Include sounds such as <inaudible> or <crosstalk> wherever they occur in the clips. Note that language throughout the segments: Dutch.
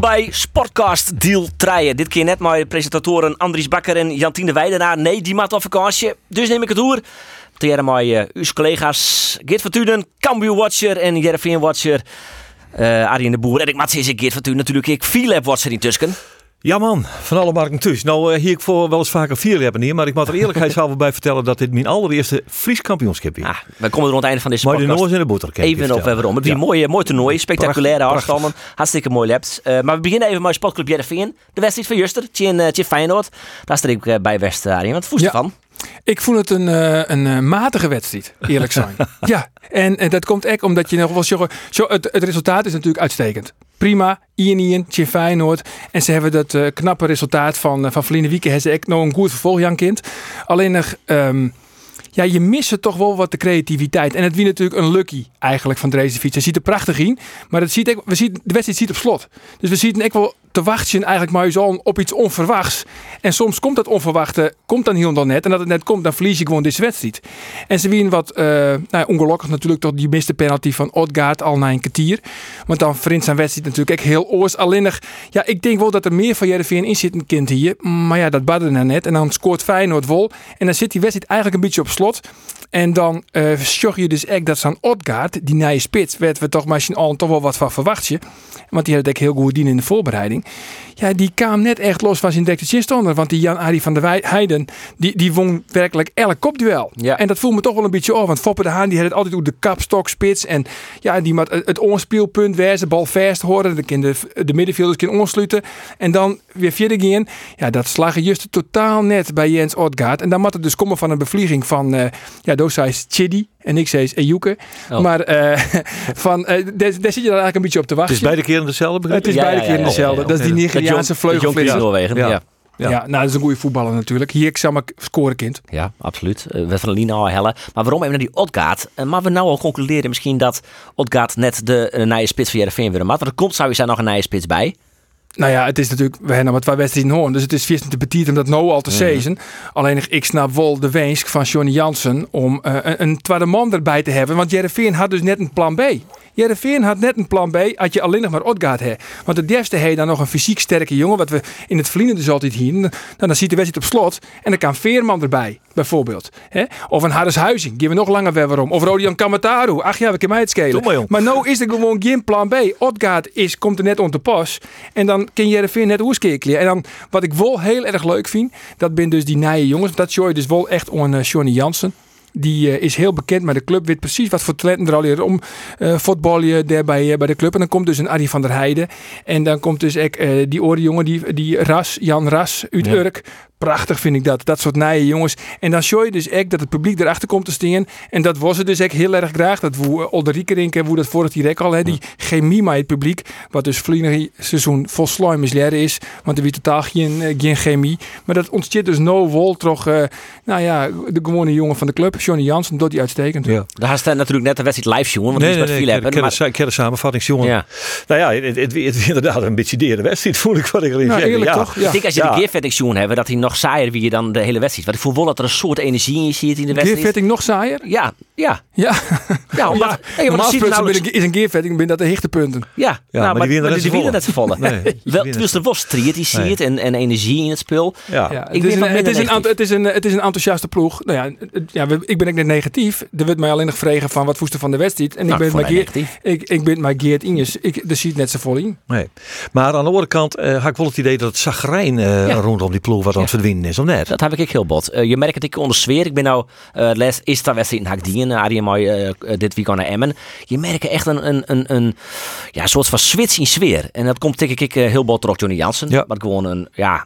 Bij Sportcast Deal 3. Dit keer net maar presentatoren Andries Bakker en Jantine Weidenaar. Nee, die maakt op vakantie. Dus neem ik het oer. Tegen mij uh, uw collega's Geert Tuden, Cambuur Watcher en Jereveen Watcher. Uh, Arjen de Boer en ik maak eens Geert Tuden natuurlijk. Ik viel Watcher in tussen. Ja man, van alle markten thuis. Nou, uh, hier ik voor wel eens vaker vier hebben hier, maar ik moet er eerlijkheidshalve <laughs> bij vertellen dat dit mijn allereerste Fries kampioenschap is. Ah, we komen er rond het einde van deze podcast. Maar de in de boter. Even op waarom. Het is een mooi, mooi toernooi, spectaculaire afstanden, hartstikke mooi laps. Uh, maar we beginnen even met Sportclub Jereveen. De wedstrijd van Juster, Tjen, uh, Feyenoord. Daar sta ik bij West Arjen. Wat voel je ja. Ik vond het een, uh, een matige wedstrijd, eerlijk zijn. <laughs> ja, en, en, dat komt echt omdat je nog wel zo, het, het resultaat is natuurlijk uitstekend prima. Ian Ian, Feyenoord. En ze hebben dat uh, knappe resultaat van, van Verliezen Wieken. Hebben ze echt nog een goed vervolg, Jan Kind. Alleen nog... Um, ja, je mist toch wel wat de creativiteit. En het wie natuurlijk een lucky eigenlijk van deze fiets. Hij ziet er prachtig in, maar het ziet, we zien, de wedstrijd ziet op slot. Dus we zien echt wel te wachten eigenlijk maar zo op iets onverwachts. En soms komt dat onverwachte, komt dan heel dan net. En dat het net komt, dan verlies je gewoon deze wedstrijd. En ze winnen wat, uh, nou, ongelukkig natuurlijk toch die miste penalty van Odgaard al na een kwartier. Want dan vriend zijn wedstrijd natuurlijk echt heel oors. Alleen ja, ik denk wel dat er meer van Jereveen in zit een kind hier. Maar ja, dat badde nou net. En dan scoort Feyenoord vol. En dan zit die wedstrijd eigenlijk een beetje op slot. En dan uh, je dus echt dat zo'n Odgaard, die nieuwe spits, werd we toch misschien al toch wel wat van verwacht. Want die had het heel goed dienen in de voorbereiding. Ja, die kwam net echt los van zijn dekte. Want die Jan-Arie van der Heijden, die, die won werkelijk elk kopduel. Ja. En dat voelt me toch wel een beetje op. Want Foppe de Haan, die had het altijd op de kapstok spits. En ja, die moet het onspeelpunt wezen, bal vast horen. Dan kunnen de, de middenvelders kunnen onsluiten. En dan weer vierde gaan. Ja, dat slagen juist totaal net bij Jens Odgaard. En dan moet het dus komen van een bevlieging van, uh, ja, Doosais Chidi. En ik zei Ejuke. Oh. Maar uh, <laughs> van, uh, daar, daar, zit je dan eigenlijk een beetje op te wachten. Het is beide keer dezelfde begrijp Het is beide keer dezelfde. Dat is die Nigeriaanse vleugelvis. Noorwegen, ja. Ja. ja, nou, dat is een goede voetballer natuurlijk. Hier, ik zou maar scoren, kind. Ja, absoluut. we van Lina al hellen. Maar waarom even naar die Odgaard? maar we nou al concluderen misschien dat Odgaard net de uh, nieuwe spits van Jereveen weer maakt. Want er komt sowieso nog een nieuwe spits bij. Nou ja, het is natuurlijk, we hebben wat twee wedstrijden hoorn, dus het is vast te betieten om dat nou al te mm. Alleen ik snap wel de wens van Johnny Jansen om uh, een, een, tweede man erbij te hebben, want Jereveen had dus net een plan B. Jereveen had net een plan B, had je alleen nog maar Odgaard hè. Want de derste heeft dan nog een fysiek sterke jongen, wat we in het verliezen dus altijd hier. Nou, dan ziet de wedstrijd op slot en dan kan Veerman erbij, bijvoorbeeld. Hè? Of een Harris Huizing, geven we nog langer weer waarom. Of Rodian Kamataru, ach ja, we kunnen mij het schelen. Maar nou is er gewoon geen plan B. Odgaard is, komt er net onder pas en dan kun Jereveen net oerskekelen. En dan, wat ik wel heel erg leuk vind, dat ben dus die nieuwe jongens. Dat show je dus wel echt aan uh, Johnny Jansen. Die uh, is heel bekend, maar de club weet precies wat voor talenten er al hier om uh, voetballen daar bij, bij de club. En dan komt dus een Arie van der Heijden. En dan komt dus ook die oorde jongen, die, die Ras, Jan Ras uit. Urk. Prachtig vind ik dat. Dat soort nije jongens. En dan show je dus echt dat het publiek erachter komt te staan. En dat was het dus echt heel erg graag. Dat woe Olderiekerink hoe dat vorig direct al. Hè, die chemie met het publiek. Wat dus vliegende seizoen vol slime is. Want er wie totaal geen, geen chemie. Maar dat ontstaat dus no wol toch. Uh, nou ja, de gewone jongen van de club. Johnny Jansen doet die uitstekend. Ja. Daar staat natuurlijk net de wedstrijd live jongen. Want nee, die is nee, nee, maar... de jongen. Ja. Nou ja, het, het, het, het inderdaad een beetje de wedstrijd voel ik wat ik erin nou, eerlijk, ja. toch? Ja. Ik denk als je de gearvetting jongen hebben dat hij nog saaier wie je dan de hele wedstrijd. Want ik voel wel dat er een soort energie in zit in de wedstrijd. Gearvetting nog saaier? Ja, ja. Ja, ja omdat... Ja, hey, normaal gesproken is een gearvetting ben dat de hechtepunten. Ja, ja nou, maar, die winnen net vallen. <laughs> Wel, dus er was ziet en, en energie in het spel. Ja. Ik het, is een, het, is een, het, is een, het is een enthousiaste ploeg. Nou ja, ja ik ben ook net negatief. Er wordt mij alleen nog vregen van wat voest van de wedstrijd. En ik ben maar Geert, ik, ik ben maar Geert Inges. Ik, er ziet net zo vol in. Nee. Maar aan de andere kant uh, had ik wel het idee dat het zagrijn uh, rondom die ploeg wat aan het verdwijnen is, of net? Dat heb ik heel bot. Uh, je merkt het ik onder sfeer. Ik ben nou les is daar wedstrijd in Hakdien, Arie mooi dit weekend naar Emmen. Je merkt echt een, een, een, een ja, soort van switch in sfeer. En dat komt denk ik heel bot terug Johnny Jansen. Ja. Wat gewoon een, ja,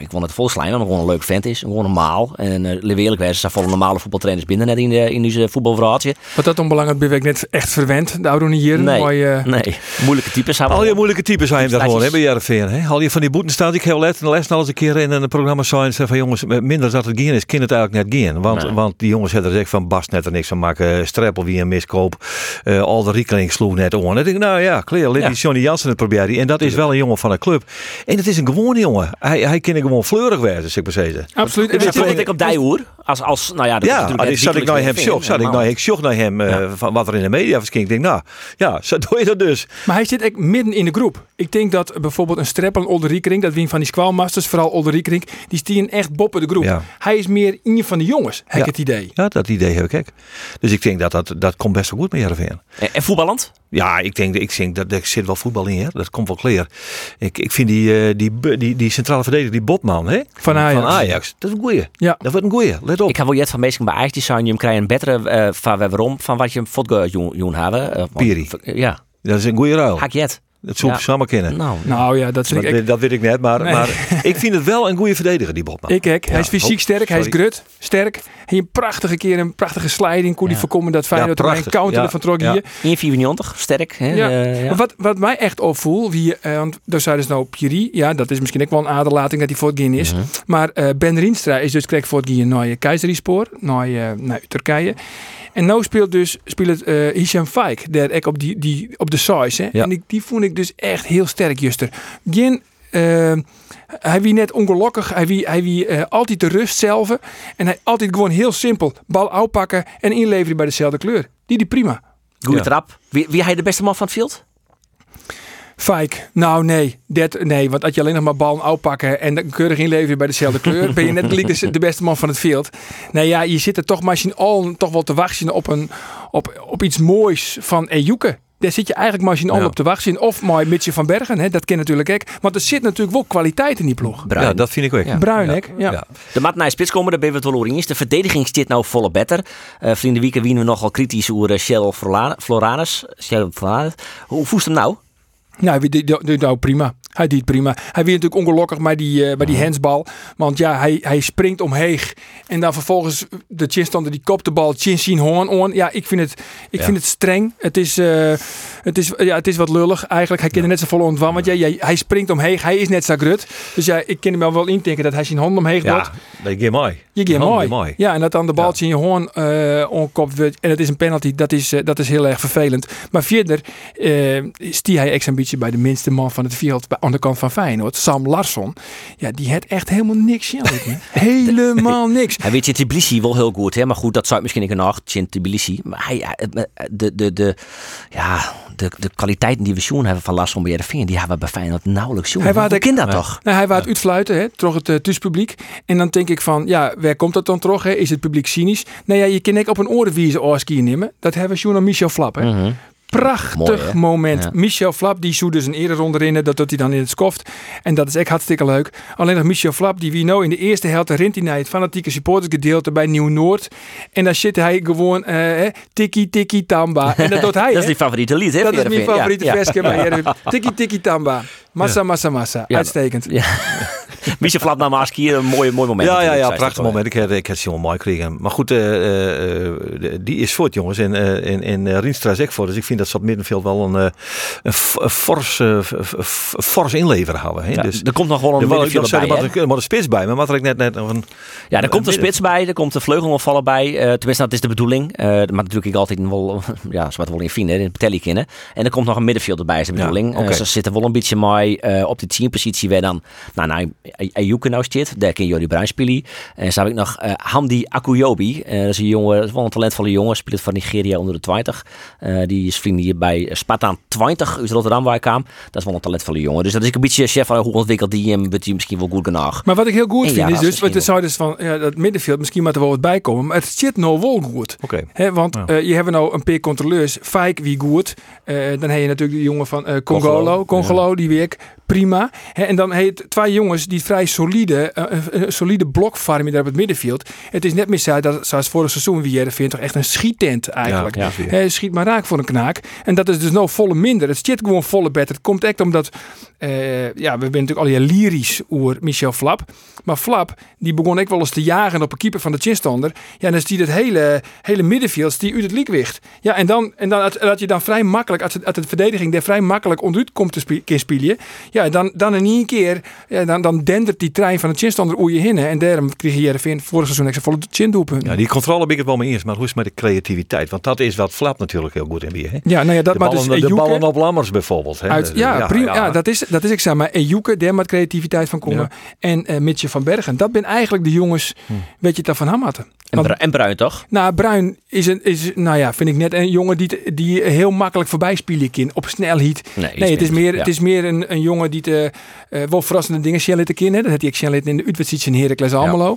ik vond het vol slijm, maar gewoon een leuk vent is. Gewoon normaal. En uh, eerlijk zijn volle normale voetbaltrainers binnen net in, de, in deze voetbalverhaaltje. Wat dat onbelangrijk ben ik net echt verwend, de oude hier. Nee, maar, nee, moeilijke types hebben Al je moeilijke types zijn daar gewoon, hè, bij Jarreveen. Al je van die boeten staat, ik heel let, les al eens een keer in een programma zijn van jongens, minder dat het gaan is, kan het eigenlijk net gaan. Want, want die jongens hebben er echt van Bas net er niks ze maken Streppel wie een miskoop. Uh, al de Riekeling sloeg net om. En ik denk, nou ja, kleer, ja. die Johnny Jansen het probeert. En dat is wel een jongen van een club. En het is een gewone jongen. Hij, hij kan gewoon fleurig werden, zeg maar zeggen. Absoluut. En dat ik op die hoor. Als, als, nou ja, dat ja, is zat ik naar hem shock. Zat ik naar ik shock naar hem uh, van wat er in de media verscheen. Ik denk, nou, ja, zo doe je dat dus. Maar hij zit echt midden in de groep. Ik denk dat bijvoorbeeld een Streppel en Olderikering, dat wie van die squalmasters, vooral Olderikering, die stien echt boppen de groep. Ja. Hij is meer een van de jongens, heb ik het idee. Ja, dat idee heb ik. Dus ik denk dat dat, dat komt best wel goed met Heerenveen. En, en voetballend? Ja, ik denk, ik denk dat er zit wel voetbal in. Hè? Dat komt wel clear. Ik, ik vind die, uh, die, die, die centrale verdediger, die Botman, hè? Van Ajax. Van Ajax. Dat is een goeie. Ja. Dat wordt een goeie. Let op. Ik heb wel jet van meestal bij Ajax design. Je krijgt een betere uh, van waarom van wat je hem joen hebben. Uh, Piri. Ja. Dat is een goede ruil. Haak jet. Dat zou ja. samen kennen. Nou, nou ja, dat, dat, ik, dat weet ik net. Maar, nee. maar <laughs> ik vind het wel een goede verdediger, die Botman. Ik hek. Hij is fysiek oh, sterk. Hij is grut. Sterk. Hij een prachtige keer, een prachtige sliding. Kon die voorkomen dat Feyenoord ja, een counter ja. van trok hier. 1,94. Sterk. Hè? Ja. Uh, ja. Wat, wat mij echt opvoel, wie, uh, want daar zeiden ze nou Piri. Ja, dat is misschien ook wel een aderlating dat hij voor het is. Mm -hmm. Maar uh, Ben Rienstra is dus correct voor het naar Keizerispoor. Naar, naar Turkije. En nu speelt dus speelt uh, Hisham Faik, daar ik op, die, die, op de size. Hè? Ja. En die, die vond ik dus echt heel sterk, Juster. Geen, uh, hij wie net ongelukkig, hij wie, hij wie uh, altijd de rust zelf. En hij altijd gewoon heel simpel bal uitpakken en inleveren bij dezelfde kleur. Die die prima. Goeie ja. trap. Wie, wie hij de beste man van het veld? Fike, nou nee, dat, nee, want als je alleen nog maar bal uitpakken en dan keurig inleveren bij dezelfde kleur, ben je net gelijk de beste man van het veld. Nee ja, je zit er toch misschien al toch wel te wachten op, een, op, op iets moois van Ejuke. Daar zit je eigenlijk machine al op te wachten. Of mooi Mitje van Bergen, hè, dat ken natuurlijk ook. Want er zit natuurlijk wel kwaliteit in die ploeg. Bruin. Ja, dat vind ik ook. Ja. Bruin, ja. Ja. ja. De mat naar spits komen, daar ben we het wel over eens. De verdediging zit nou volle better. Uh, vrienden Wieken wienen we nogal kritisch over Shell Floranus. Shell Floranus. Hoe voest hem nou? Nou, die, die, nou prima. Hij deed prima. Hij weer natuurlijk ongelukkig bij die, uh, bij die handsbal. Want ja, hij, hij springt omheen. En dan vervolgens de chinstander die kopt de bal chin zien hoorn on. Ja, ik vind het, ik ja. vind het streng. Het is, uh, het, is, ja, het is wat lullig eigenlijk. Hij kent er net zo vol ontwan. Want ja, ja, hij springt omheen. Hij is net zo grut. Dus ja, ik kan hem wel indenken dat hij zijn hond omheen ja, wordt. dat gaat mooi. Je gaat mooi. Ja, en dat dan de bal in je hoorn uh, onkopt wordt. En het is een penalty. Dat is, dat is heel erg vervelend. Maar verder uh, stie hij ex ambitie bij de minste man van het veld. Aan de kant van Feyenoord. Sam Larsson. Ja, die had echt helemaal niks. Ja, <laughs> helemaal niks. Hij weet je Tbilisi wel heel goed. Hè? Maar goed, dat zou misschien een nacht. Tbilisi. Maar hij, de, de, de, ja, de, de kwaliteiten die we zien hebben van Larsson bij de die hebben we bij Feyenoord nauwelijks zien. Hij was kind dat toch? Nou, hij het uitfluiten, hè, toch het uh, thuispubliek. En dan denk ik van, ja, waar komt dat dan? Hè? Is het publiek cynisch? Nou ja, je kan ik op een orenwijze oorskiën nemen. Dat hebben we journal Michel Flap. Hè? Mm -hmm prachtig Mooi, moment. Ja. Michel Flap, die zoet dus een eerder ronde Dat doet hij dan in het skoft. En dat is echt hartstikke leuk. Alleen nog Michel Flap, die wie nou in de eerste helft rent hij naar het fanatieke supportersgedeelte bij Nieuw-Noord. En dan zit hij gewoon uh, tiki tiki tamba. En dat doet hij. <laughs> dat is die favoriete lied, hè? Dat is mijn favoriete ja. versje. Ja. Tiki <laughs> tiki tamba. Massa, massa, massa. Uitstekend. Ja. <laughs> Michel Flap naar Maaski, een mooi, mooi moment. Ja, ja, ja, prachtig moment. Ik heb, ik heb mooi gekregen. Maar goed, uh, uh, die is voort, jongens. En, en, en Rienstra is voor. Dus ik vind dat ze op middenveld wel een, een, fors, fors inleveren houden. Dus, er komt nog wel een middenveld bij. Er maar een spits bij, maar wat ik net net een, Ja, er komt een spits bij, er komt een vleugelopvaller bij. Tenminste, dat is de bedoeling. Maar natuurlijk ik altijd wel, <laughs> ja, zo wat wel in vinden, in Petelli kennen. En er komt nog een middenvelder bij, is de bedoeling. Ze zitten wel een beetje mooi op die teampositie waar dan, nou, nou, Ayuke nou zit. Daar ken Jordi Bruin spelen. En zo heb ik nog uh, Hamdi Akuyobi. Uh, dat is een jongen, dat is wel een talentvolle jongen. Speelt van Nigeria onder de 20. Uh, die is vriend hier bij Spartaan 20 uit Rotterdam waar ik kwam. Dat is wel een talentvolle jongen. Dus dat is een beetje chef van hoe ontwikkeld die hem, wordt hij misschien wel goed genoeg. Maar wat ik heel goed en vind ja, is dus, wat zou dus van ja, dat middenveld misschien moet er wel wat bij komen. Maar het zit nou wel goed. Oké. Okay. Want ja. je hebt nou een paar controleurs. Fijk wie goed. dan heb je natuurlijk de jongen van Congolo. Congolo, ja. die prima. en dan heet twee jongens die vrij solide, uh, solide blok vormen daar op het middenveld. Het is net meer zo dat zoals vorig seizoen wie je vindt toch echt een schiettent eigenlijk. Ja, ja. schiet maar raak voor een knaak. En dat is dus nou volle minder. Het zit gewoon volle beter. Het komt echt omdat uh, ja, we zijn natuurlijk al je lyrisch over Michel Flap. Maar Flap, die begon ik wel eens te jagen op een keeper van de chinstander. Ja, dan is die het hele, hele middenveld die uit het liekwicht. Ja, en dan, en dan dat je dan vrij makkelijk, uit de verdediging, daar vrij makkelijk onderuit komt te spelen. Ja, dan, dan in één keer, ja, dan, dan dendert die trein van de chinstander oer je heen. En daarom kreeg je Jereveen vorig seizoen extra volle chindoelpunten. Ja, die controle ben ik het wel mee eens, maar hoe is het met de creativiteit? Want dat is wat Flap natuurlijk heel goed in weer. Hè? Ja, nou ja, dat De, maar ballen, dus de Ejuke ballen op Lammers bijvoorbeeld. Hè? uit, ja, prima, ja, dat is, dat is ik zeg maar. Ejuke, daar moet creativiteit van komen. En eh Mitje van Bergen. Dat ben eigenlijk de jongens, Hm. weet je, daarvan ham hadden. En, Want- Bru- en Bruin toch? Nou, Bruin is, een, is, nou ja, vind ik net een jongen die, die heel makkelijk voorbij spelen kan. Op snelheid. Nee, Nee, het is meer, ja. het is meer een, een jongen die te, eh, wel verrassende dingen shell te kennen. Dat had hij ook shell in de uitwedstrijd in Heracles Almelo.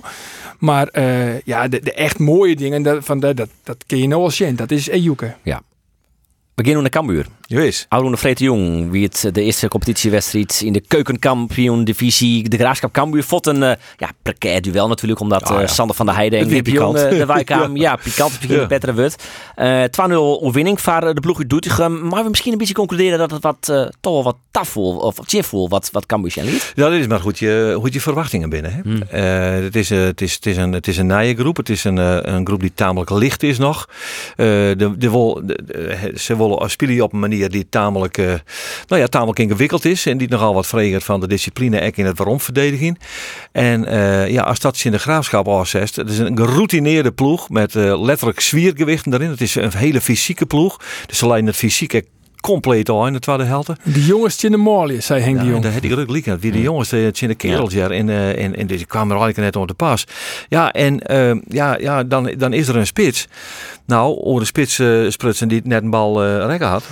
Maar eh, ja, de, de echt mooie dingen, dat, van, dat, dat, dat ken je nou al zien. Dat is Ejuke. We beginnen naar Cambuur. Juist. Oude Vreet de Jong, wie het de eerste competitiewedstrijd in de keukenkampioen-divisie, de Graafschap Cambuur, vond een eh, ja, precair duel natuurlijk, omdat Ah, eh, ja. Sander van der Heijden en Jong pikant. eh, de wijkaam, <laughs> ja, pikant, het begin Ja. betere wordt. Eh 2-0 overwinning voor de ploeg uit Doetinchem, maar we misschien een beetje concluderen dat het wat, toch wel wat taf voelt, of voelt, wat, wat Cambuur zijn liet. Ja, dat is maar goed je, goed je verwachtingen binnen. Hè? Hmm. Het, is, het, is, het, is een, het is een nije groep. Het is een, een groep die tamelijk licht is nog. De, de de- de- ze willen spelen op een manier die tamelijk, eh, nou ja, tamelijk ingewikkeld is. En die nogal wat vreegt van de discipline en in het waarom-verdediging. En eh, ja, als dat in de graafschap afzest. Het is een geroutineerde ploeg met eh, letterlijk zwiergewichten daarin. Het is een hele fysieke ploeg. Dus ze leiden het fysieke compleet al in de tweede helft. Die jongens in de Morlië, zei Henk de Ja, Jong. daar had ik ook liek. Wie de jongens, de Tjinne kerels, ja. En, eh, en, en die kwamen er eigenlijk net om te pas. Ja, en eh, ja, ja, dan, dan is er een spits. Nou, over de spits eh, sprutsen die net een bal eh rekken had.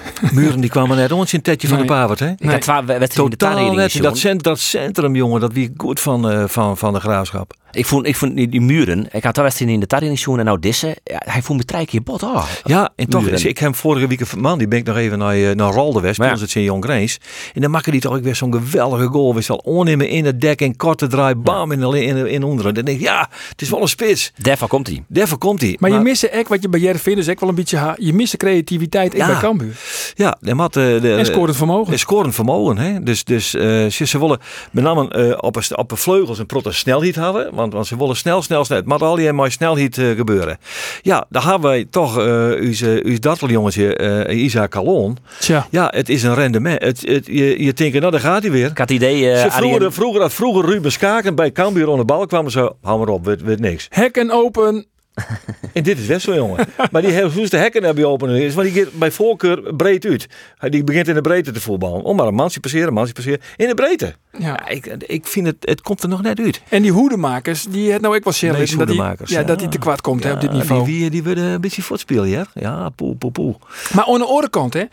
<laughs> Muren die kwamen net ons in tetje van Nee. de Pavert, hè? Ik had twee wedstrijden in de Totaal Tarering net. gezien. Dat, dat centrum, jongen, dat wie goed van, eh, van, van de graafschap. Ik vond, ik vond die, die muren, ik had wedstrijden in de Tarering en nou Dissen, ja, hij voelde me drie keer bot. Oh. Ja, en toch is ik hem vorige week man, die ben ik nog even naar, eh, naar bij ja. ons het Sint-Jon Grace. En dan maken die toch ook weer zo'n geweldige goal. We zal onnemen in het dek en korte draai, bam, in, de, in, in onderen. Dan denk ik, ja, het is wel een spits. Daarvan komt hij. Daarvoor komt hij. Maar, je mist echt wat je bij Jereveen is echt wel een beetje ha- je mist de creativiteit Ja. in bij Cambuur. Ja, de mat, eh, de, En scorend vermogen. En scorend vermogen. Hè? Dus, dus eh, ze, willen met name eh, op, een, op een vleugels een protte snelheid hebben. Want, want ze willen snel, snel, snel. Het moet al die maar snelheid eh, gebeuren. Ja, daar hebben wij toch uh, onze, onze datteljongetje eh Isaac Calon. Tja. Ja, het is een rendement. Het, het, je, je denkt, nou daar gaat hij weer. Ik had het idee, eh, Ze vroeger, vroeger, had vroeger Ruben Schaken bij Cambuur onder de bal kwamen ze, hou maar op, weet, weet niks. Hekken open. <laughs> En dit is best wel jongen. maar die heeft de hekken hebben open is, maar die gaat bij voorkeur breed uit. Hij- Die begint in de breedte te voetballen. Om maar een mansje passeren, een mansje passeren. In de breedte. Ja. Ja, ik, ik vind het, het komt er nog net uit. En die hoedemakers, die het nou ik shell Nee, dat die, ja, ja. dat die te kwart komt hè, op dit Ja, niveau. Die, die, die willen een beetje voortspelen, ja? Ja, poe, poe, poe. Maar aan de andere kant, hè,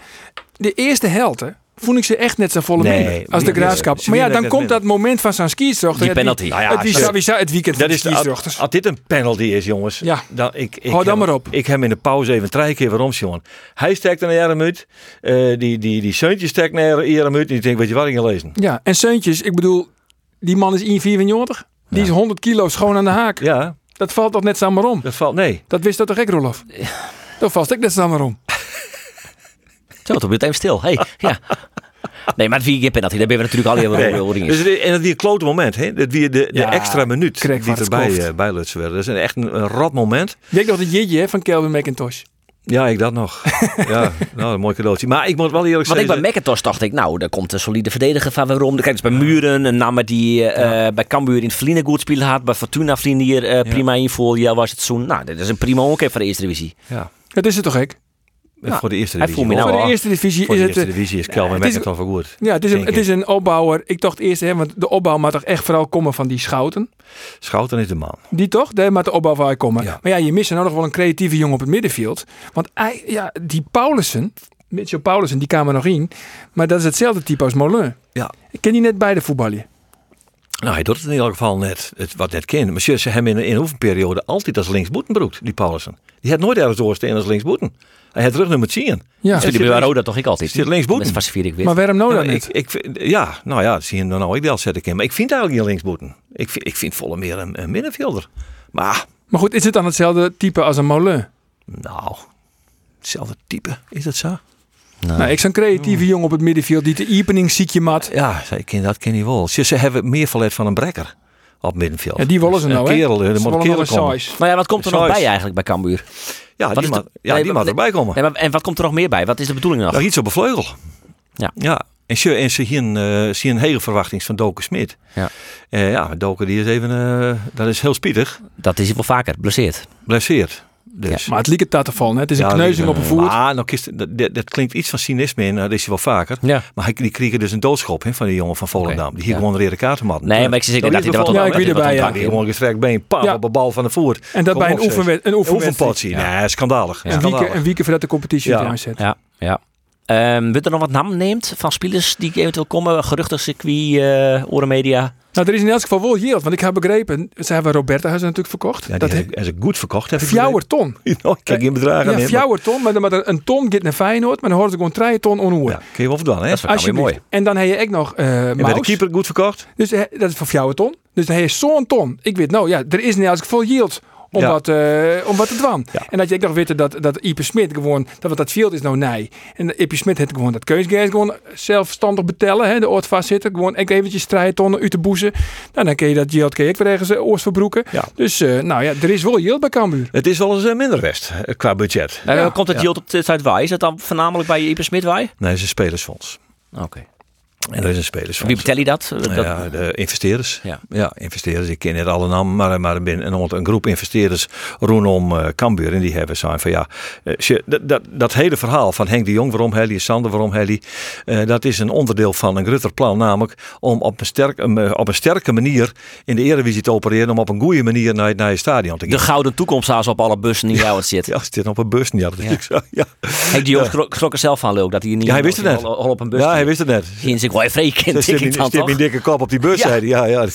de eerste helte vond ik ze echt net zo volle Nee, minder als die- de graafschap. Maar ja, dan komt dat moment van zo'n skiesdochter. Die penalty. Nou ja, het, wie, wie weekend van Dat de is de, als, dit een penalty is, jongens. Ja. Dan, ik, ik Hou dan heb- maar op. Ik heb hem in de pauze even drie keer waarom, jongen. Hij steekt naar Jarem uit. Eh, die, die, die Seuntje steekt naar Jarem uit. En ik denk, weet je wat ik ga lezen? Ja, en Seuntjes, ik bedoel, die man is 1,94. Die is 100 kilo schoon aan de haak. Ja, Dat valt toch net samen om? dat valt, nee. Dat wist dat toch ik, Rolof? Dat valt ik net samen om. Zo, toen werd even stil. Hey, <laughs> ja. Nee, maar vier keer penalty, daar ben we natuurlijk al heel Nee. veel over Dus en het weer een klote moment, hè? Dat weer de, de Ja, extra minuut die erbij uh, bij Lutsen werden. Dat is een, echt een, een rot moment. Weet nog dat jitje hè, van Kelvin McIntosh? Ja, ik dat nog. <laughs> ja, nou, een mooi cadeautje. Maar ik moet wel eerlijk Want ik zeggen... bij McIntosh dacht ik, nou, daar komt een solide verdediger van waarom. Kijk, dus bij Muren, een namer die eh, bij Cambuur in het goed spelen had. Bij Fortuna Vrienden hier eh, prima invoer. Ja, was het zo'n, nou, dit is een prima onkeer voor de eerste divisie. Ja, Dat is het toch ik? voor de eerste divisie. nou Voor de al. eerste divisie Voor is de het... eerste eh, divisie is Kelvin het is- McIntosh wel goed. Ja, het is, een, het is een opbouwer. Ik dacht eerst, hè, want de opbouw moet toch echt vooral komen van die schouten. Schouten is de man. Die toch? Daar moet de opbouw van komen. Ja. Maar ja, je mist er nou nog wel een creatieve jongen op het middenveld. Want hij, ja, die Paulussen, Mitchell Paulussen, die kwam er nog in. Maar dat is hetzelfde type als Molen. Ja. Ik ken die net beide voetballen. Nou, hij doet het in ieder geval net, het, wat net kent. Maar ze hebben in, in een oefenperiode altijd als linksboeten beroemd, die Paulussen. Die had nooit ergens doorstaan als linksboeten. Hij had terug nummer 10. Ja. Dus die links- Roda toch ik altijd. zit linksboeten. Dat vier ik. Maar waarom nou dan ik, niet? ik, ja, nou ja, zie je dan nou ik dat zet ik in. Maar ik vind eigenlijk niet linksboeten. Ik vind, ik vind volle meer een, een middenvelder. Maar, Maar goed, is het dan hetzelfde type als een Molen? nou, hetzelfde type, is dat zo? Nou, ik zo'n creatieve jongen op het middenveld die de opening ziet je mat. Ja, ze- ik ken, dat ken je wel. Ze, ze hebben meer verlet van een brekker op middenveld. Ja, die willen ze Een nou, hè? kerel, er Ze moet kerel komen. Maar ja, wat komt er nog bij eigenlijk bij Cambuur? Ja, Wat die, mag, de- ja, die maar- mag erbij komen. Nee, maar, en wat komt er nog meer bij? Wat is de bedoeling nog? Ja, iets op een vleugel. Ja. ja. En ze, en ze hier een, eh, zien een hele verwachting van Doken Smit. Ja. Eh, ja, Doken die is even, eh, dat is heel spietig. Dat is hij wel vaker, blesseerd. Blesseerd. Dus. Maar het liep het te vallen. hè. Het is een Ja, kneuzing op een voet. Maar nou, kist- dat, dat, dat klinkt iets van cynisme in, eh, dat is hij wel vaker. Ja. Maar hij, die kregen dus een doodschop hè, van die jongen van Volendam. Die hier ja. gewoon een rode kaart had. Nee, maar ik zeg Dat dat hij er wat Ja, ik weet erbij, ja. Die gewoon gestrekt been, pam, Ja. op de bal van de voet. En dat bij een, oefenwed een. Oefenpotje. Nee, schandalig. Een week, een week voordat de competitie Ja. ja. aanzet. Ja, ja. Ehm weet er nog wat namen neemt van spelers die eventueel komen? Geruchten, circuit, eh orenmedia. Nou, er is in elk geval wel yield. Want ik heb begrepen, ze hebben Roberta hebben ze natuurlijk verkocht. Ja, dat die he- heb- en ze goed verkocht. Ik Fjouwer ton. <laughs> Nou, ik kijk geen bedragen Ja, in. fjouwer ton. Maar, maar een ton gaat naar Feyenoord. Maar dan hoort ze gewoon drie ton onhoer. Ja, kun je wel verdaan, hè? Dat is wel mooi. En dan heb je ook nog En bij de keeper goed verkocht. Dus eh, dat is voor fjouwer ton. Dus dan heb je zo'n ton. Ik weet nou, ja, er is in elk geval yield. Om, Ja. wat, eh, om wat te dwan. Ja. En dat je ook nog weet dat, dat Ipe Smit gewoon, dat wat dat field is nou nee. En Ipe Smit heeft gewoon dat keusgeld gewoon zelfstandig betellen. Hè, de oort vastzitten. Gewoon ik eventjes strijdtonnen uit de boezen. Nou, dan kun je dat je ook weer ergens eh, oors verbroeken. Ja. Dus eh, nou ja, er is wel yield bij Cambuur. Het is wel eens eh, minder west eh, qua budget. Eh, Ja. komt het Ja. yield op de tijd waar? Is dat dan voornamelijk bij Ieper Smit waar? Nee, een spelersfonds. Oké. En dat is een spelersfonds. Wie betel je dat? Dat Ja, de investeerders. Ja. Ja. investeerders. Ik ken niet alle namen, maar, maar er een, een groep investeerders rondom eh Cambuur. En die hebben zijn van ja, eh, dat, dat, dat hele verhaal van Henk de Jong, waarom Helly, Sander, waarom Helly. eh, dat is een onderdeel van een groter plan. Namelijk om op een, sterk, op een sterke manier in de Eredivisie te opereren. Om op een goede manier naar, naar je stadion te gaan. de gouden toekomst als op alle bussen die jou het zit. Ja, zit op een bus. Ja, dat is Ja. ik zo. Ja. Henk de Jong schrok er zelf van, leuk, dat hij niet Ja, hij wist het net. al, al op een bus ja, hij wist het net. Zien word vreemd, denk ik dan mijn dikke kop op die bus, Ja. Ja, ja. <laughs>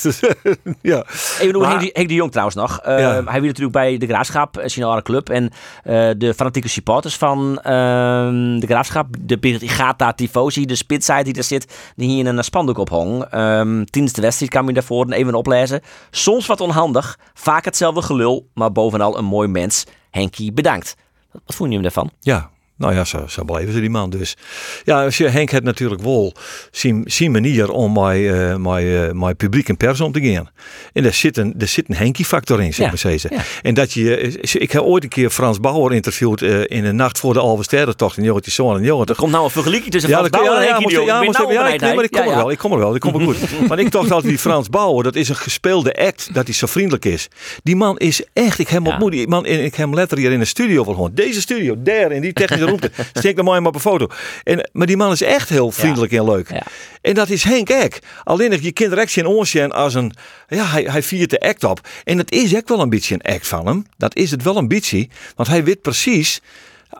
ja. Even Maar- Henk, de- Henk de Jong trouwens nog. Eh, Ja. Hij wil natuurlijk bij de Graafschap, een signale club. En eh, de fanatieke supporters van ehm, de Graafschap, de Brigata Tifosi, de spitside die er zit, die hier een spandoek ophong. Ehm tijdens de wedstrijd kan je daarvoor even oplezen. Soms wat onhandig, vaak hetzelfde gelul, maar bovenal een mooi mens. Henkie, bedankt. Wat, vond je hem daarvan? Ja, nou ja, zo, zo beleven ze die man dus. Ja, als je, Henk heeft natuurlijk wel zijn, zijn manier om mijn, eh, mijn, mijn publiek en pers om te gaan. En daar zit een, daar zit een Henkie-factor in, zeg maar ja. En dat je, eh, ik heb ooit een keer Frans Bauer interviewd eh, in een nacht voor de Alve Sterrentocht in 1990. Er komt nou een vergelijking tussen Ja, Frans Bauer en ja, Henkie moest, de ja, Ik moest, nou ja, ik, bereid, nee, maar ik kom er wel, ik kom er wel, ik kom er goed. Want ik dacht altijd die Frans Bauer, dat is een gespeelde act, dat hij zo vriendelijk is. Die man is echt, ik heb hem ontmoet, die man, en ik heb hem letterlijk hier in de studio van gewoon. Deze studio, daar, in die technische <laughs> Steek er mooi maar op een foto. En, maar die man is echt heel vriendelijk en leuk. En dat is Henk Eck. Alleen dat je kind direct zien oorsjen als een, ja, hij, hij viert de act op. En dat is echt wel een beetje een act van hem. Dat is het wel een beetje, want hij weet precies,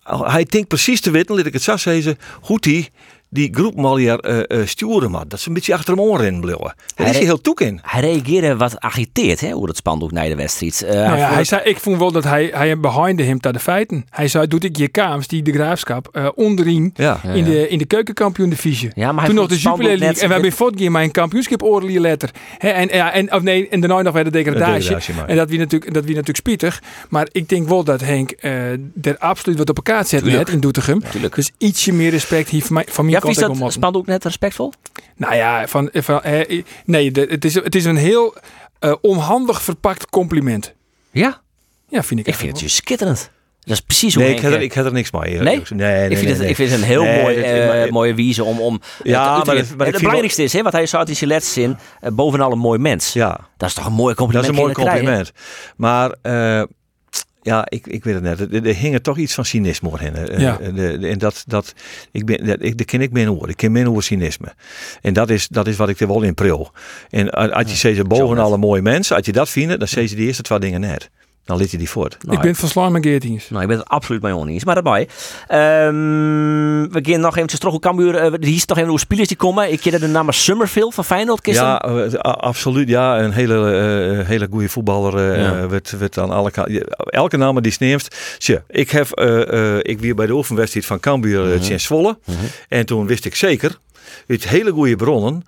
hij denkt precies te weten, laat ik het zo zeggen, hoe hij die groep mal hier eh, eh, sturen maar. Dat ze een beetje achter hem oren blijven. Daar Hij is hij heel toek in. Hij reageerde wat agiteerd hè, hoe het spandoek naar de wedstrijd. Eh, Nou ja, hij zei, ik vond wel dat hij, hij behind hem naar de feiten. Hij zei, doet ik je kaams die de graafschap eh onderin Ja. Ja, in, de, in de keukenkampioen divisie. Ja, maar hij Toen nog de Jupiler spandoek League. En we hebben voortgegaan met een kampioenschap oorlog letter. Hè, en, ja, en, of nee, en daarna nog weer de degradatie. degradatie, maar. en dat wie natuurlijk, dat wie natuurlijk spietig. Maar ik denk wel dat Henk eh er absoluut wat op elkaar zet Tuurlijk. net in Doetinchem. Dus ietsje meer respect hier van, mij, van mijn Vies ook dat spandoek net respectvol? nou ja, van, van, eh, nee, de- het is, het is een heel eh, onhandig verpakt compliment. Ja, Ja, vind ik. ik vind het wel. juist schitterend. Dat is precies hoe Nee, ik heb, er, ik heb er niks mee. Nee? nee, nee, ik, vind nee, het, nee. ik vind het een heel Nee, mooi, dat- eh, maar- mooie wijze om... om Ja, het, maar het, dat- maar belangrijkste is, hè, wat hij in zijn laatste zin, bovenal een mooi mens. Ja. Dat is toch een mooi Dat compliment. is een mooi krijgen? compliment. Maar eh, ja, ik, ik weet het net. Er, er hing er toch iets van cynisme in. eh, Ja. eh, de- de- en dat, dat, ik ben, dat, ik, dat ken ik min hoor. Ik ken min hoor cynisme. En dat is, dat is wat ik er wel in pril. En als als je zegt, boven alle mooie mensen, als je dat vindt, dan zeg je die eerste twee dingen net. Dan liet je die voort. Nou, ik ben van Slime Geertings. Nou, ik ben het absoluut mee oneens. Maar daarbij. Ehm we gaan nog eventjes terug op Cambuur. Uh, hier is nog even hoe spelers die komen. Ik ken de naam Summerfield van Feyenoord. Kisten. Ja, eh, absoluut. Ja, een hele, eh, hele goede voetballer. eh Ja. eh, werd, werd aan alle kanten. Elke naam die sneemt. Tje, ik heb, eh, eh, ik weer bij de oefenwedstrijd van Cambuur uh Mhm. Zwolle. En toen wist ik zeker, uit hele goede bronnen,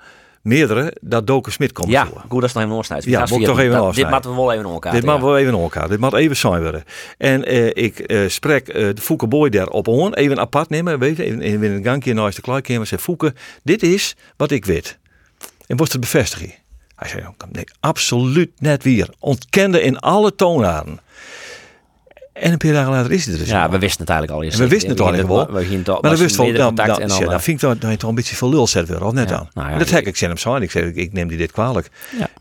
meerdere, dat Doken Smit komt Ja, voor. goed dat is nog even oorsnijden. Ja, moet ik toch even Dit moeten we wel even elkaar. Dit mag wel even elkaar. Dit moet even zijn worden. En eh, ik eh spreek eh, de Fouke Boy daar op aan. Even apart nemen. Weet je, even, in een gangje naast de klaarkamer. Zei Fouke, dit is wat ik weet. En was het bevestiging. Hij zei, nee, absoluut net weer. Ontkende in alle toonaarden. En een paar dagen later is hij er dus. Ja, we wisten het eigenlijk al. En we wisten het eigenlijk wel. We gingen toch, Maar dan was wist wel, dan, dan, vind ik dat, toch een beetje veel lul zet weer, of net aan. nou dat heb ik- zijn hem zo. Ik zei, ik neem die dit kwalijk.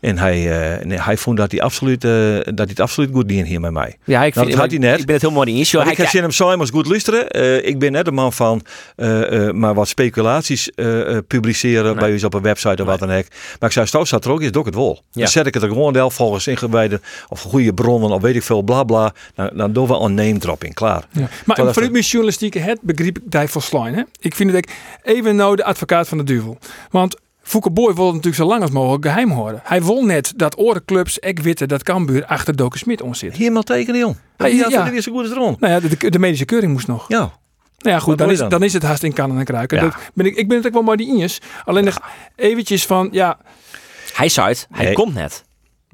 En hij, eh, hij vond dat hij absoluut, eh, dat hij het absoluut goed deed hier met mij. Ja, ik, Nou, vind, dat had hij net. ik ben het helemaal niet eens. Maar ik heb zin hem zo immers goed luisteren. Eh, ik ben net de man van maar wat speculaties publiceren bij u op een website of wat dan ook. Maar ik zei, Stoos staat er ook, is het ook het wol. Dan zet ik het er gewoon wel volgens ingewijde of goede bronnen of weet ik veel, bla bla. Dan, we een name dropping, klaar. Ja. Maar dat- mijn journalistieke het begreep ik die volslijn. Hè? Ik vind het ook even nou de advocaat van de duivel. Want Fouke Boy wil het natuurlijk zo lang als mogelijk geheim houden. Hij wil net dat orenclubs, ik witte, dat Cambuur achter Doken Smit ons zit. Helemaal tekenen, jong. Hij- Ja, ja. ja. weer zo goed als rond. Nou ja, de, de medische keuring moest nog. Ja. Nou ja, goed, dan is, dan? dan? is het haast in kannen en kruiken. Ja. Dat ben ik, ik ben het ook wel maar die Injes. Alleen nog eventjes van, ja, Hij zei het, hij Nee. komt net.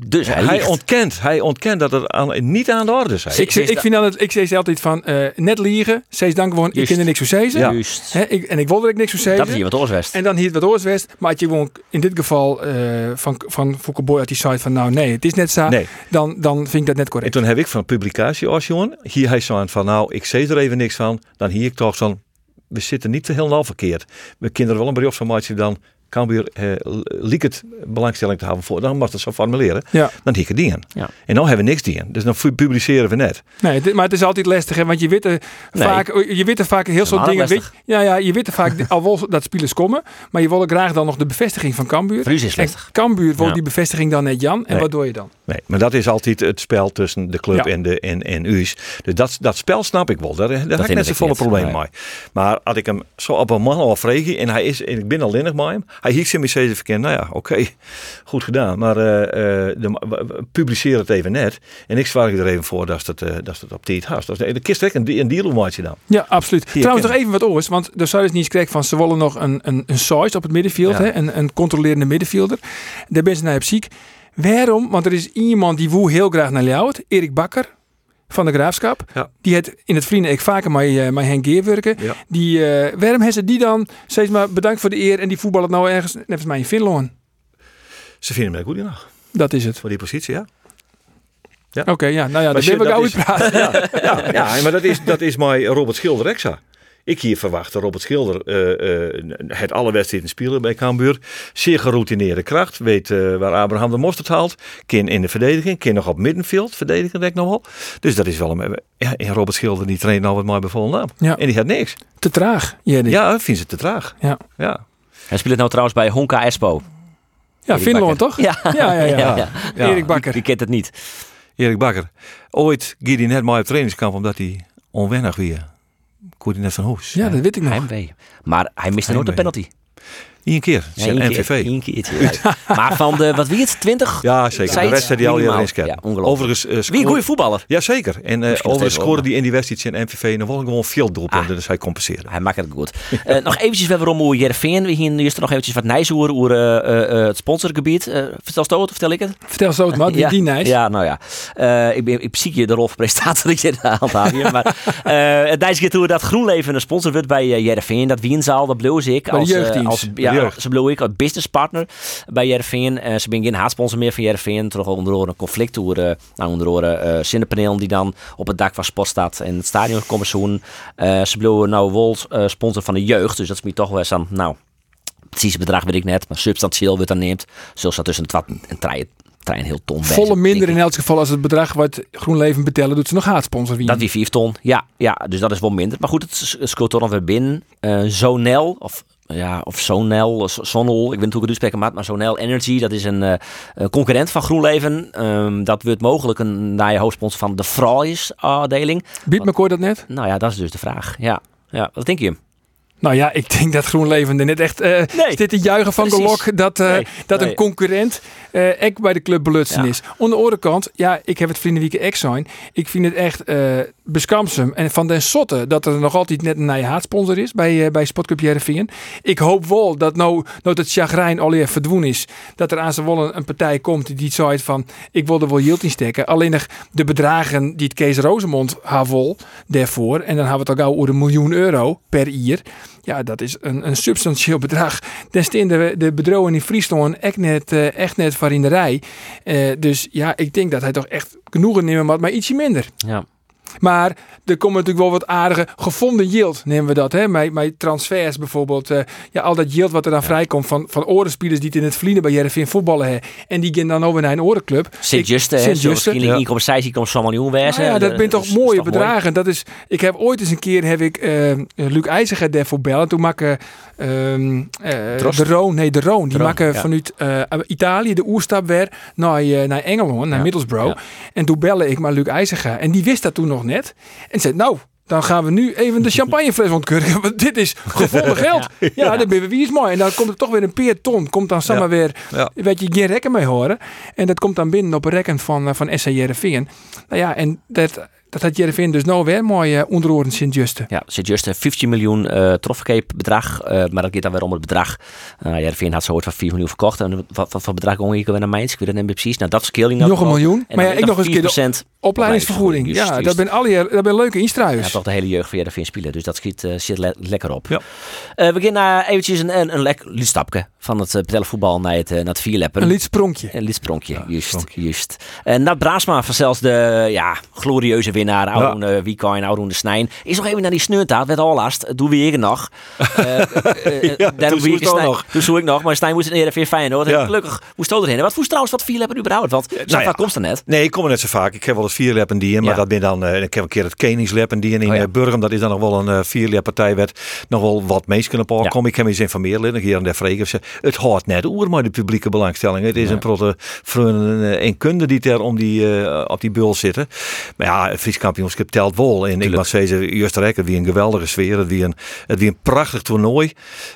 Dus hij, ontkent, hij ontkent dat het aan, niet aan de orde is. ik, ze- ik vind altijd, ik zeg ze altijd van, eh, net liegen. Zeg dan gewoon, ik kan er niks voor zeggen. Ja. Juist. Hè, ik, en ik wilde er ook niks voor Dat zeggen. hier wat oorswest. En dan hier wat oorswest. Maar als je gewoon in dit geval eh, van, van Fouke Boy uit die site van, nou nee, het is net zo. Nee. Dan, dan vind ik dat net En correct. toen heb ik van een publicatie als jongen, hier hij zo aan van nou, ik zeg er even niks van. Dan hier ik toch van, we zitten niet te helemaal verkeerd. We kunnen er wel een brief van maken dan kan weer eh, liek het belangstelling te hebben voor. Dan mag het zo formuleren. Ja. Dan het dienen. Ja. En nou hebben we niks dienen. Dus dan publiceren we net. Nee, dit- maar het is altijd lastig, hè, want je weet er Nee. vaak, je weet er vaak heel soort dingen. Weet, ja, ja, je weet er vaak, <laughs> al wil dat spelers komen, maar je wil ook graag dan nog de bevestiging van Cambuur. Voor u is En lastig. Cambuur wil Ja. die bevestiging dan net Jan. En Nee. wat doe je dan? Nee, maar dat is altijd het spel tussen de club Ja. en, de, en, en u's. Dus dat, dat spel snap ik wel. Daar, daar heb ik net zo ik volle probleem mee. Maar als ik hem zo op een man al vreeg en hij is en ik ben al linnig met hem, hij hem eens even verkennen. Nou ja, oké, <laughs> goed gedaan. Maar eh, eh, de, publiceer het even net. En ik zwaar er even voor dat het, eh, dat het op tijd hast. Dus de kist een, een deal dan. Ja, absoluut. Hier, Trouwens, nog even wat oors. Want de zou niet correct van ze willen nog een, een, een size op het middenveld. Ja. Hè, een, een controlerende middenvelder. Daar ben ze naar op ziek. Waarom? Want er is iemand die woe heel graag naar jou. Erik Bakker van de Graafschap. Ja. Die het in het vrienden ik vaker met, uh, met Henk Geer werken. Ja. Die, eh, waarom hebben ze die dan steeds maar bedankt voor de eer en die voetballen nou ergens, net als mij in Finland. Ze vinden mij goed genoeg Dat is het. voor die positie, ja. Oké, ja, nou ja, shit, ben is- weer praten. <laughs> ja, ja, maar dat is, dat is mijn Robert Schilder exa. Ik hier verwacht dat Robert Schilder eh, eh, het alle wedstrijden spelen bij Cambuur. Zeer geroutineerde kracht. Weet eh, waar Abraham de mosterd haalt. Kin in de verdediging. Kin nog op middenveld. Verdedigen denk ik nog wel. Dus dat is wel een... Ja, en Robert Schilder die traint nou wat mooi bevolen naam. Ja. En die had niks. Te traag. Ja, Ja, vindt ze te traag. ja. Ja. Hij speelt nou trouwens bij Honka Espo. Erik Finland toch? Ja, Ja, ja, ja. ja. Ja. Erik Bakker. Die kent het niet. Erik Bakker. Ooit ging hij net mooi op trainingskamp omdat hij onwennig weer. Net van hoes. Ja, dat weet ik nog. Heimwee. Maar hij miste nooit een penalty. Eén keer. Ja, keer- MVV. keertje. ja. maar van de, wat wie het, 20? Ja, zeker. De rest die al erin scannen. Ja, ongelooflijk. Overigens, eh, Wie een goede voetballer. Jazeker. En eh nog overigens scoorde die in die wedstrijd in MVV nog wel gewoon veel doelpunten. Ah. Dus hij compenseerde. Hij maakt het goed. Eh, <laughs> nog eventjes weer om hoe Jervin. We gingen eerst nog eventjes wat nijs over, over eh, eh, eh, het sponsorgebied. Eh vertel Stoot, of vertel ik het? Vertel zo het maar, die, ja, die nice. Ja, nou ja. Eh, ik, ben, ik zie je de rol van presentator dat je het handhaaf hier. Maar <laughs> eh het deze keer toe dat GroenLeven een sponsor wordt bij uh, Jervin. Dat Wienzaal, dat bleef ik. De Als, als, de ja, ze bleef ik als businesspartner bij Jervin. Uh, ze ben geen haatsponsor meer van Jervin. Toch onder andere een conflict over, uh, nou, onder andere uh, zinnepanelen die dan op het dak van Sportstad en het stadion komen zoen. Uh, ze bleven nou wel uh, sponsor van de jeugd. Dus dat is me toch wel eens aan, nou, precies het bedrag weet ik net. Maar substantieel wordt dan neemt. Zoals dat tussen het en trein trein heel ton Volle bezig, minder in elk geval als het bedrag wat GroenLeven betellen doet ze nog haatsponsor wie. Dat die 4 ton, ja, ja, dus dat is wel minder. Maar goed, het scoort toch nog weer binnen. Eh Zonel, of ja, of Zonel, Z- Zonel, ik weet niet hoe ik het uitspreken maat, maar Zonel Energy, dat is een eh, concurrent van GroenLeven. Ehm, dat wordt mogelijk een naar je hoofdsponsor van de Fries afdeling. Biedt me dat net? Nou ja, dat is dus de vraag. Ja, ja wat denk je? Nou ja, ik denk dat GroenLeven er net echt eh Nee, zit te juichen van precies. gelok dat, eh, Nee, dat nee. een concurrent eh echt bij de club belutsen Ja. is. Aan de andere kant, ja, ik heb het Vriendenwieken ex zijn. Ik vind het echt beskamsem en van den sotte dat er nog altijd net een haatsponsor is bij, eh, bij Jereveen. Ik hoop wel dat nou, nou het chagrijn al even verdwoen is, dat er aan zijn wollen een partij komt die zei van ik wil er wel yield in steken. Alleen de bedragen die het Kees Rozemond vol daarvoor en dan hebben we het al gauw over een miljoen euro per jaar. Ja, dat is een, een substantieel bedrag. Staan de, de bedrouwen in Friesland echt net, eh, echt net voor in de rij. Eh, dus ja, ik denk dat hij toch echt genoegen nemen maar ietsje minder. Ja. Maar er komen natuurlijk wel wat aardige gevonden yield, nemen we dat. Hè? Met, met transfers bijvoorbeeld. eh, ja, al dat yield wat er dan vrijkomt van, van orenspelers die het in het verliezen bij Jereveen voetballen. Hè. En die gaan dan over naar een orenclub. Ik- Sint-Juste? Sint-Juste. Misschien niet komt zij, komt zo'n miljoen wezen. Ja, dat zijn toch mooie is toch mooi? bedragen. Dat is, ik heb ooit eens een keer heb ik eh Luc IJzerga daarvoor bellen. Toen eh, Trost? de Roon, nee de Roon, die maken ja. vanuit Italië de oerstap weer naar, naar Engeland, naar Ja, Middlesbrough. ja. En toen belde ik maar Luc IJzerga en die wist dat toen nog net. En zei, nou, dan gaan we nu even de champagnefles ontkurken. Want dit is gevonden <laughs> geld. Ja, dat ben we wie is mooi. En dan komt er toch weer een peer ton. Komt dan samen Ja. weer, Ja. weet je, geen rekken mee horen. En dat komt dan binnen op een rekken van, eh, van SC Jereveen. Nou ja, en dat, dat had Jereveen dus nou weer mooi uh, onderhoorend Sint-Juste. Ja, een 15 miljoen uh, trofkeep bedrag, eh, maar dat gaat dan weer om het bedrag. Uh, ja, de Veen had zo ooit van 4 miljoen verkocht. En wat, wat voor bedrag ging ik weer naar Mainz? Ik weet het niet meer precies. Nou, dat scaling nou Nog een miljoen. En Maar ja, ik nog eens een keer de 4% opleidingsvergoeding. Juist, Ja, juist. dat ben alle dat ben leuke instruis. Ja, toch de hele jeugd van Jereveen spelen. Dus dat schiet, eh, zit le- lekker op. Ja. Eh, we gaan uh, eventjes een, een, een lekker liedstapje van het uh, voetbal naar het, uh, naar het vierleppen. Een lietspronkje. Een lidspronkje, Ja, juist. spronkje. juist. En Nat Braasma van zelfs de ja, glorieuze winnaar, Auroen ja. Wiekijn, Auroen de Snijn, is nog even naar die sneurtaat, werd al last. Doen we hier nog. Uh, Ja, daarom toen wie zoek ik nog. Toen zoek ik nog, maar Snijn moest het eerder weer fijn hoor. Ja. Gelukkig moest het erin. Wat voest trouwens wat vierleppen überhaupt? Want nou vaak komt het net. Nee, ik kom er net zo vaak. Ik heb wel eens vierleppen die in, maar dat ben dan, eh, ik heb een keer het Koningsleppen die in, in Oh eh, Burgum. Dat is dan nog wel een uh, vierleppartij werd nog wel wat meest kunnen. Ja. Kom, ik heb eens informeren. Hier aan de vregen. Ze- Het hoort net oer maar de publieke belangstelling. Het is een protte vrienden en kunde die er om die, eh, op die bul zitten. Maar ja, het kampioenschap telt wel. En ik mag zeggen, het wie een geweldige sfeer. Het wie een, het wie een prachtig toernooi.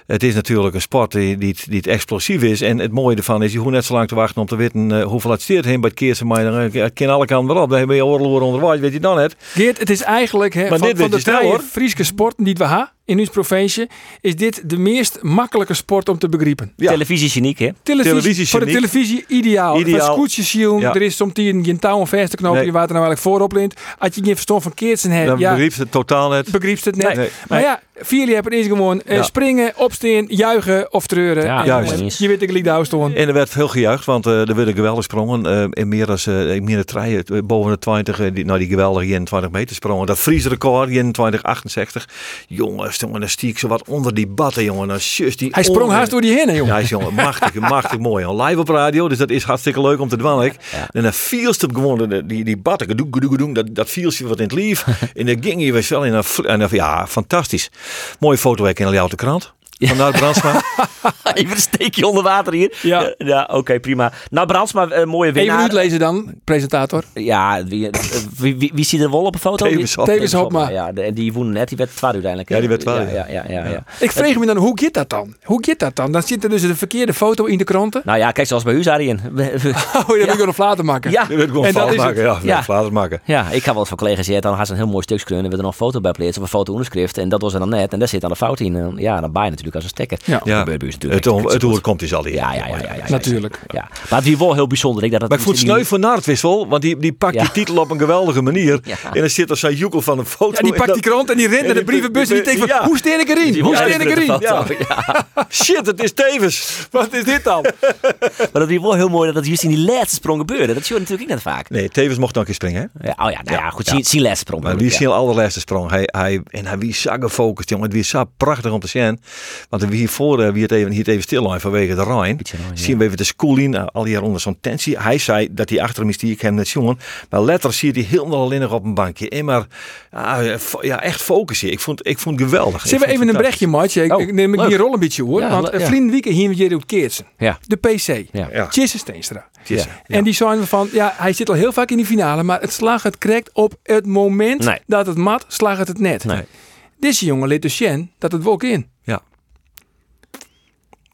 Het is natuurlijk een sport die, die, die het explosief is. En het mooie ervan is, je hoeft net zo lang te wachten om te weten eh, hoeveel het steert heen bij het keersen. Maar dan eh, het kan alle kanten wel op. Dan heb je oorlog onderwijs, weet je dan net. Geert, het is eigenlijk hè, van, de drie hoor. Friese sporten die we hebben in ons provincie, is dit de meest makkelijke sport om te begrijpen. Ja. Televisie is uniek hè. Televisie, Televisie voor de televisie ideaal. Ideaal. Van scootjes zien, Ja. er is soms geen touw om vast te knopen, Nee. je water nou eigenlijk voorop lint. Als je geen verstand van keertsen hebt, Dan ja, begrijpt het totaal net. begrijpt het net. Nee. Maar ja, vier hebben is gewoon eh, Ja. springen, opstaan, juichen of treuren. Ja, En, juist. eh, Je weet ik daar staan. En er werd veel gejuicht, want eh, er werden geweldig sprongen. eh in meer dan uh, meer dan treien, boven de 20, eh, die, nou die geweldige 21 meter sprongen. Dat Friese record, 21, 68. Jongen, dan stiek ze wat onder die batten, jongen. Dan zus die Hij sprong onder- haast door die heen, jongen. Ja, is, jongen, machtig, <laughs> machtig mooi. jongen. Live op radio, dus dat is hartstikke leuk om te. Ja. En dan viel het gewoon, de- die, die batten, gedoe, gedoe, gedoe, dat, dat viel ze wat in het lief. <laughs> en dan ging hij wel in een, ja, fantastisch. Mooie foto ik in de krant. Vanuit Brandsma. Even <laughs> een steekje onder water hier. Ja. Eh, ja oké, prima. Nou, Brandsma, eh, mooie Even winnaar. uitlezen dan, presentator. Ja, wie, eh, wie, wie, wie ziet er wel op een foto? Tevens Hopma. Ja, de- die woonde net, die werd twaalf uiteindelijk. Ja, die werd twaalf, Ja, ja, ja, ja, ja. Ik vreeg me dan, hoe gaat dat dan? Hoe gaat dat dan? Dan zit er dus een verkeerde foto in de kranten. Nou ja, kijk, zoals bij u, Arjen. <laughs> Oh, dat wil ik nog later maken. Ja, Je gewoon En is maken. Ja, flaters maken. ja, ik ga wel eens van collega's zeggen, dan gaan ze een heel mooi stuk scrunnen. We er nog een foto bij plaatsen of een foto onderschrift. En dat was er dan net. En daar zit dan een fout in. En ja, dan baai je natuurlijk als een stekker. Ja. Ja. gebeurt bij u natuurlijk. Het, het het komt is al die. Ja, ja, ja, ja, ja, ja. Natuurlijk. Ja. Maar het is wel heel bijzonder. Ik, dat het Maar ik vond het sneu voor Naartwissel, want die, die pakt Ja. die titel op een geweldige manier. Ja. En dan zit er zo'n joekel van een foto. Ja, die pakt die krant en die rent en naar de brievenbus en die denkt van, Ja. hoe steen ik erin? Hoe steen ik erin? <laughs> Shit, het is tevens. Wat is dit dan? <laughs> Maar dat is wel heel mooi dat dat juist in die laatste sprong gebeurde. Dat zie je natuurlijk niet vaak. Nee, tevens mocht nog een keer springen. Hè? Ja, oh ja, nou ja, goed. Zien, zien laatste sprong. Maar wie is heel allerlaatste sprong? Hij, hij, en hij wie zo gefocust, jongen. Het wie zo prachtig om te zien. Want wie hiervoor eh, wie het even, hier het even stil vanwege de Rijn. Zien we even de schooling, nou, al hier onder zo'n tensie. Hij zei dat hij achter hem is, die ik hem net jongen. Maar letter zie je die helemaal alleen nog op een bankje. En maar ja, fo- ja, echt focussen. Ik vond, ik vond het geweldig. Zullen we even een berichtje, maatje? Ik, Oh, ik neem leuk. die rol een beetje hoor. Ja, want ja. vrienden weekend hier met Jerry Keertsen. Ja. De PC. Ja. Steenstra. Ja. En die zijn van, ja, hij zit al heel vaak in die finale, maar het slag het correct op het moment Nee. dat het mat, slag het het net. Nee. Deze jongen liet dus zien dat het wel ook in. Ja.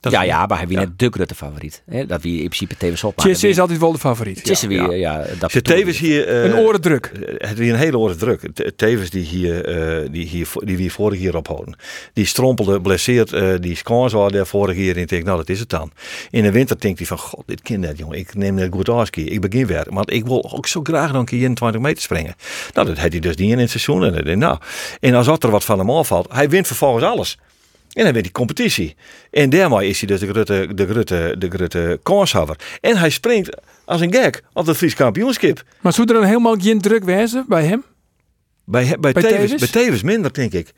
Dat Ja, is- ja, maar hij wie Ja. net de grote favoriet. Hè? Dat wie in principe tevens op. Tjisse is altijd wel de favoriet. Wie, Ja. ja, ja, dat Tevens hier... eh, Een orendruk. Eh, Het weer een hele oren druk. Te- Tevens die hier, eh, die hier, die we vorig jaar ophouden. Die strompelde, blesseerd, eh, die scans waren daar vorig jaar. En ik nou dat is het dan. In de winter denkt hij van, god, dit kind net jongen. Ik neem net goed afski. Ik begin weer. Want ik wil ook zo graag nog een keer 21 meter springen. Nou, dat had hij dus niet in het seizoen. En, nou, en als er wat van hem afvalt, hij wint vervolgens alles. En dan wint die competitie. En daarmee is hij dus de grote, de grote, de grote. En hij springt als een gek op het Fries kampioenschap. Maar zou er dan helemaal geen druk wezen bij hem? Bij, bij, Bij Tevens, Tevens? bij Tevens minder, denk ik.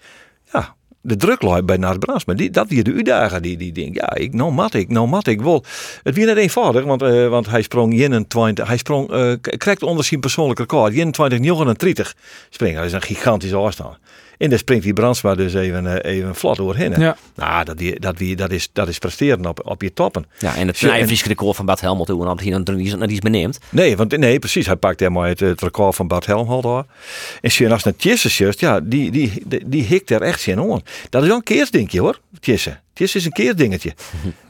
Ja, de druk lag bij Naast Brans. Maar die, dat weer de uitdager. Die, die denkt, ja, ik, nou mat ik, nou mat ik wel. Het weer net eenvoudig, want, eh, want hij sprong 21, hij sprong, k- krijgt onder zijn persoonlijke record. 21, 39 springen. Dat is een gigantische afstand. En daar springt die Brandsma dus even, eh, even vlot doorheen. Ja. Nou, dat, die, dat, wie, dat, is, dat is presteren op, op je toppen. Ja, en het snijvriske record van Bad Helmond toen, hij dan iets- nog iets beneemt. Nee, want nee, precies. Hij pakt helemaal het, het record van Bart Helmholt door. En je als naar Tjesse just, ja, die, die, die, die hikt er echt zin om. Dat is wel een keersdingetje hoor, Tjesse. Tjesse is een keersdingetje.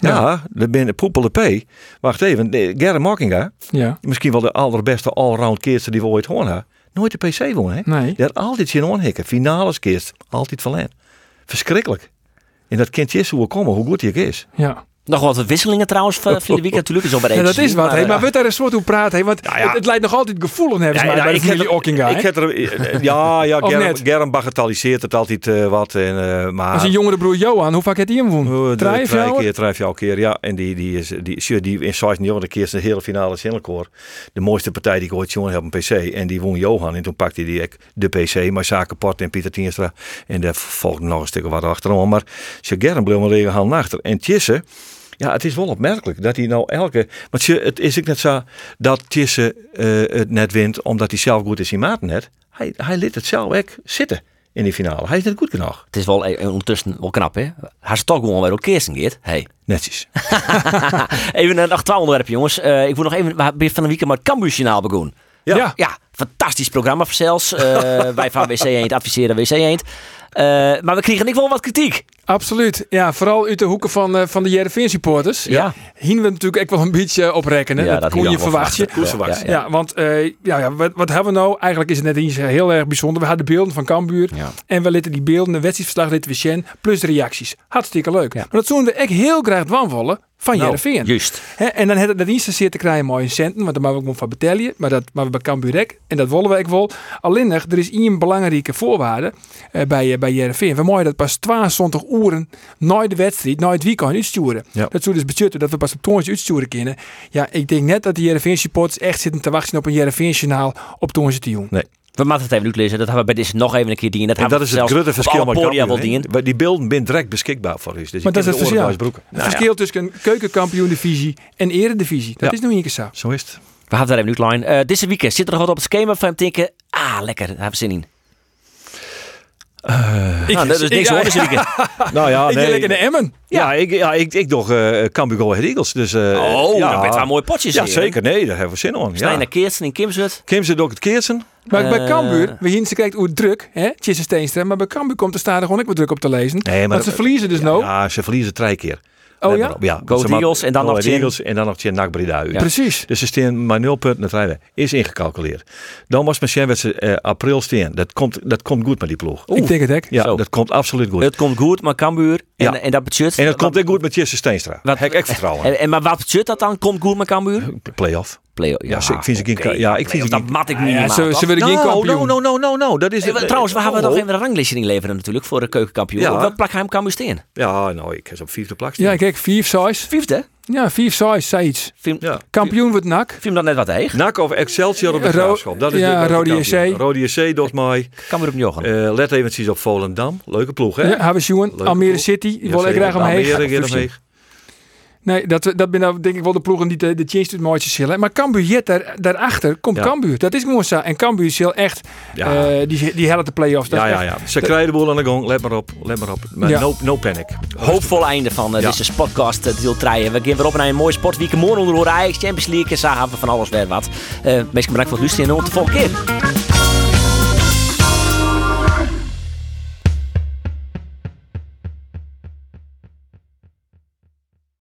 Ja, de ben Poepel de P. Wacht even, de- Gerrit Mockinga, Ja. misschien wel de allerbeste allround keerster die we ooit hebben. Nooit de PC won, hè? Nee. Die had altijd zin onhikken. Finales keerst, altijd verleen. Verschrikkelijk. En dat kent Tjesse hoe komen, hoe goed hij is. Ja. Nog wat wisselingen trouwens van de weekend natuurlijk. Is al bij de Ja, dat is wat. maar, hè. eh, Maar we daar eens wat hoe praten. hè, Want Nou ja. het, het lijkt nog altijd gevoelig hebben Ja, bij de Ockinga. Ik heb er, eh, ja, ja, Germ, bagatelliseert het altijd eh, wat. En, eh, maar Als een jongere broer Johan, hoe vaak heeft hij hem Oh, gewonnen? de- Drie keer, drie jouw keer, ja. En die, die is die, die, die in 16 jaar de keer de hele finale Singelkoor. De mooiste partij die ik ooit jongen heb op een PC. En die won Johan. En toen pakte hij die de PC. Maar Zaken Port en Pieter Tienstra. En daar volgde nog een stuk wat achterom. Maar Germ bleef maar even gaan achter. En Tjisse, ja, het is wel opmerkelijk dat hij nou elke. Want je, het is ook net zo dat Tjisse eh, het net wint omdat hij zelf goed is in maat net. Hij, hij liet het zelf ook zitten in die finale. Hij is net goed genoeg. Het is wel eh, ondertussen wel knap, hè? Hij is toch gewoon weer ook Kirsten Geert. Hey. Netjes. <laughs> even een achterwaal onderwerp, jongens. Eh, ik wil nog even, we hebben van een weekend met het Cambuurjournaal begonnen. Ja. Ja. Ja, fantastisch programma voor zelfs. Eh, <laughs> wij van WC Eend adviseren WC Eend. Eh, maar we kregen ik wel wat kritiek. Absoluut. Ja, vooral uit de hoeken van, eh, van de Jereveen supporters. Ja. Hien we natuurlijk ook wel een beetje op rekenen. Ja, dat, dat kon je verwachten. Ja, verwacht. ja, Ja, want eh, ja, ja, wat, wat hebben we nou? Eigenlijk is het net iets heel erg bijzonder. We hadden beelden van Cambuur. Ja. En we lieten die beelden, een wedstrijdverslag lieten we zien. Plus de reacties. Hartstikke leuk. Ja. Maar dat zouden we echt heel graag wanvallen van Nou, Jereveen. Juist. Hè, en dan had het net niet zozeer te krijgen mooie centen, want daar mogen we ook nog van betalen. Maar dat maar we bij Cambuur. En dat willen we ook wel. Alleen nog, er is één belangrijke voorwaarde eh, bij, eh, bij Jereveen. We mogen dat pas 22 uren na de wedstrijd, na het weekend uitsturen. Ja. Dat zou dus betekenen dat we pas op toonsje uitsturen kunnen. Ja, ik denk net dat de Jereveen supporters echt zitten te wachten op een Jereveen journaal op toonsje te doen. We moeten het even uitlezen. Dat hebben we bij deze nog even een keer dienen. Dat, En hebben dat is het grote verschil met Cambuur, wel Die beelden zijn direct beschikbaar voor u. Dus Maar dat is het verschil. Het verschil tussen een keukenkampioen divisie en eredivisie. Dat Ja. is nog een keer zo. Zo is het. We gaan daar even uitline. Eh deze weekend zit er nog wat op het schema van denken. Ah, lekker. Daar hebben we zin in. Ik, Nou, dat is niks ik, hoor, deze weekend. <laughs> Nou ja, Ik nee. lekker naar Emmen. Ja, ik, ja, ik, ik nog uh, Cambuur Go Eagles. Dus, eh, Oh, ja, dat bent wel mooi potjes. Ja, hier, zeker. Nee, daar hebben we zin in. Snij Ja. naar Keersen in Kimsut. Kim zit ook het keersen. Maar bij Eh. Cambuur, we hier ze kijkt hoe druk, hè, Tjisse Steenstra, maar bij Cambuur komt er stadig gewoon ook wat druk op te lezen. Nee, maar Want ze verliezen dus nou. Ja, ze verliezen drie keer. Oh ja? Go Eagles en dan Go nog. Eagles en dan nog Tjen NAC Breda uit. Precies. Dus ze staan maar nul punten het rijden. Is ingecalculeerd. Dan was misschien werd ze eh, april staan. Dat komt, dat komt goed met die ploeg. Ik denk het ook. Ja, Zo. dat komt absoluut goed. Het komt goed, maar Cambuur. En, Ja. en dat betekent... en dat komt ook goed met Jesse Steenstra. Wat- Heb ik vertrouwen. En, en maar wat betekent dat dan? Komt goed met Cambuur? Playoff. Play Ja, ze- ik vind ze geen- ja, ik vind ze geen- Dat mat ik Ja, minimaal. ze, ze willen geen No, kampioen. no, no, no, no, no. Dat is Eh, het. Trouwens, we hebben Oh. nog even een ranglijstje inleveren natuurlijk voor de keukenkampioen. Ja. Op welk plak hem Cambuur staan? Ja, nou, ik heb ze op vijfde plak staan. Ja, kijk, 5 size. Vijfde? Ja, 5 size, zei iets. Film, Ja. Kampioen wordt nak. Film dat net wat heeg. NAC of Excelsior op de graafschap. Dat is ja, de, de Rode. JC. Rode JC, dat mij. Cambuur op Jochen. Eh, let eventjes op Volendam. Leuke ploeg, hè? Ja, hebben we ploeg. City, Ja, wil ik graag omheen. Nee, dat, dat ben nou denk ik wel de ploegen die de, de change het mooiste zullen. Maar Cambuur, jet, daar, daarachter komt Ja. Cambuur. Dat is gewoon zo. En Cambuur zal echt, Ja. eh, die, die helft de play-offs. Dat Ja, ja, echt- ja. Ze krijgen de boel aan de gang. Let maar op. Let maar op. Maar Ja. no, no panic. Hoopvol einde van eh, Ja. deze podcast uh, deel 3. We gaan weer op naar een mooi sportweekend. Morgen onder Ajax, Champions League. Zagen we van alles weer wat. Eh meest bedankt voor het luisteren en tot de volgende keer.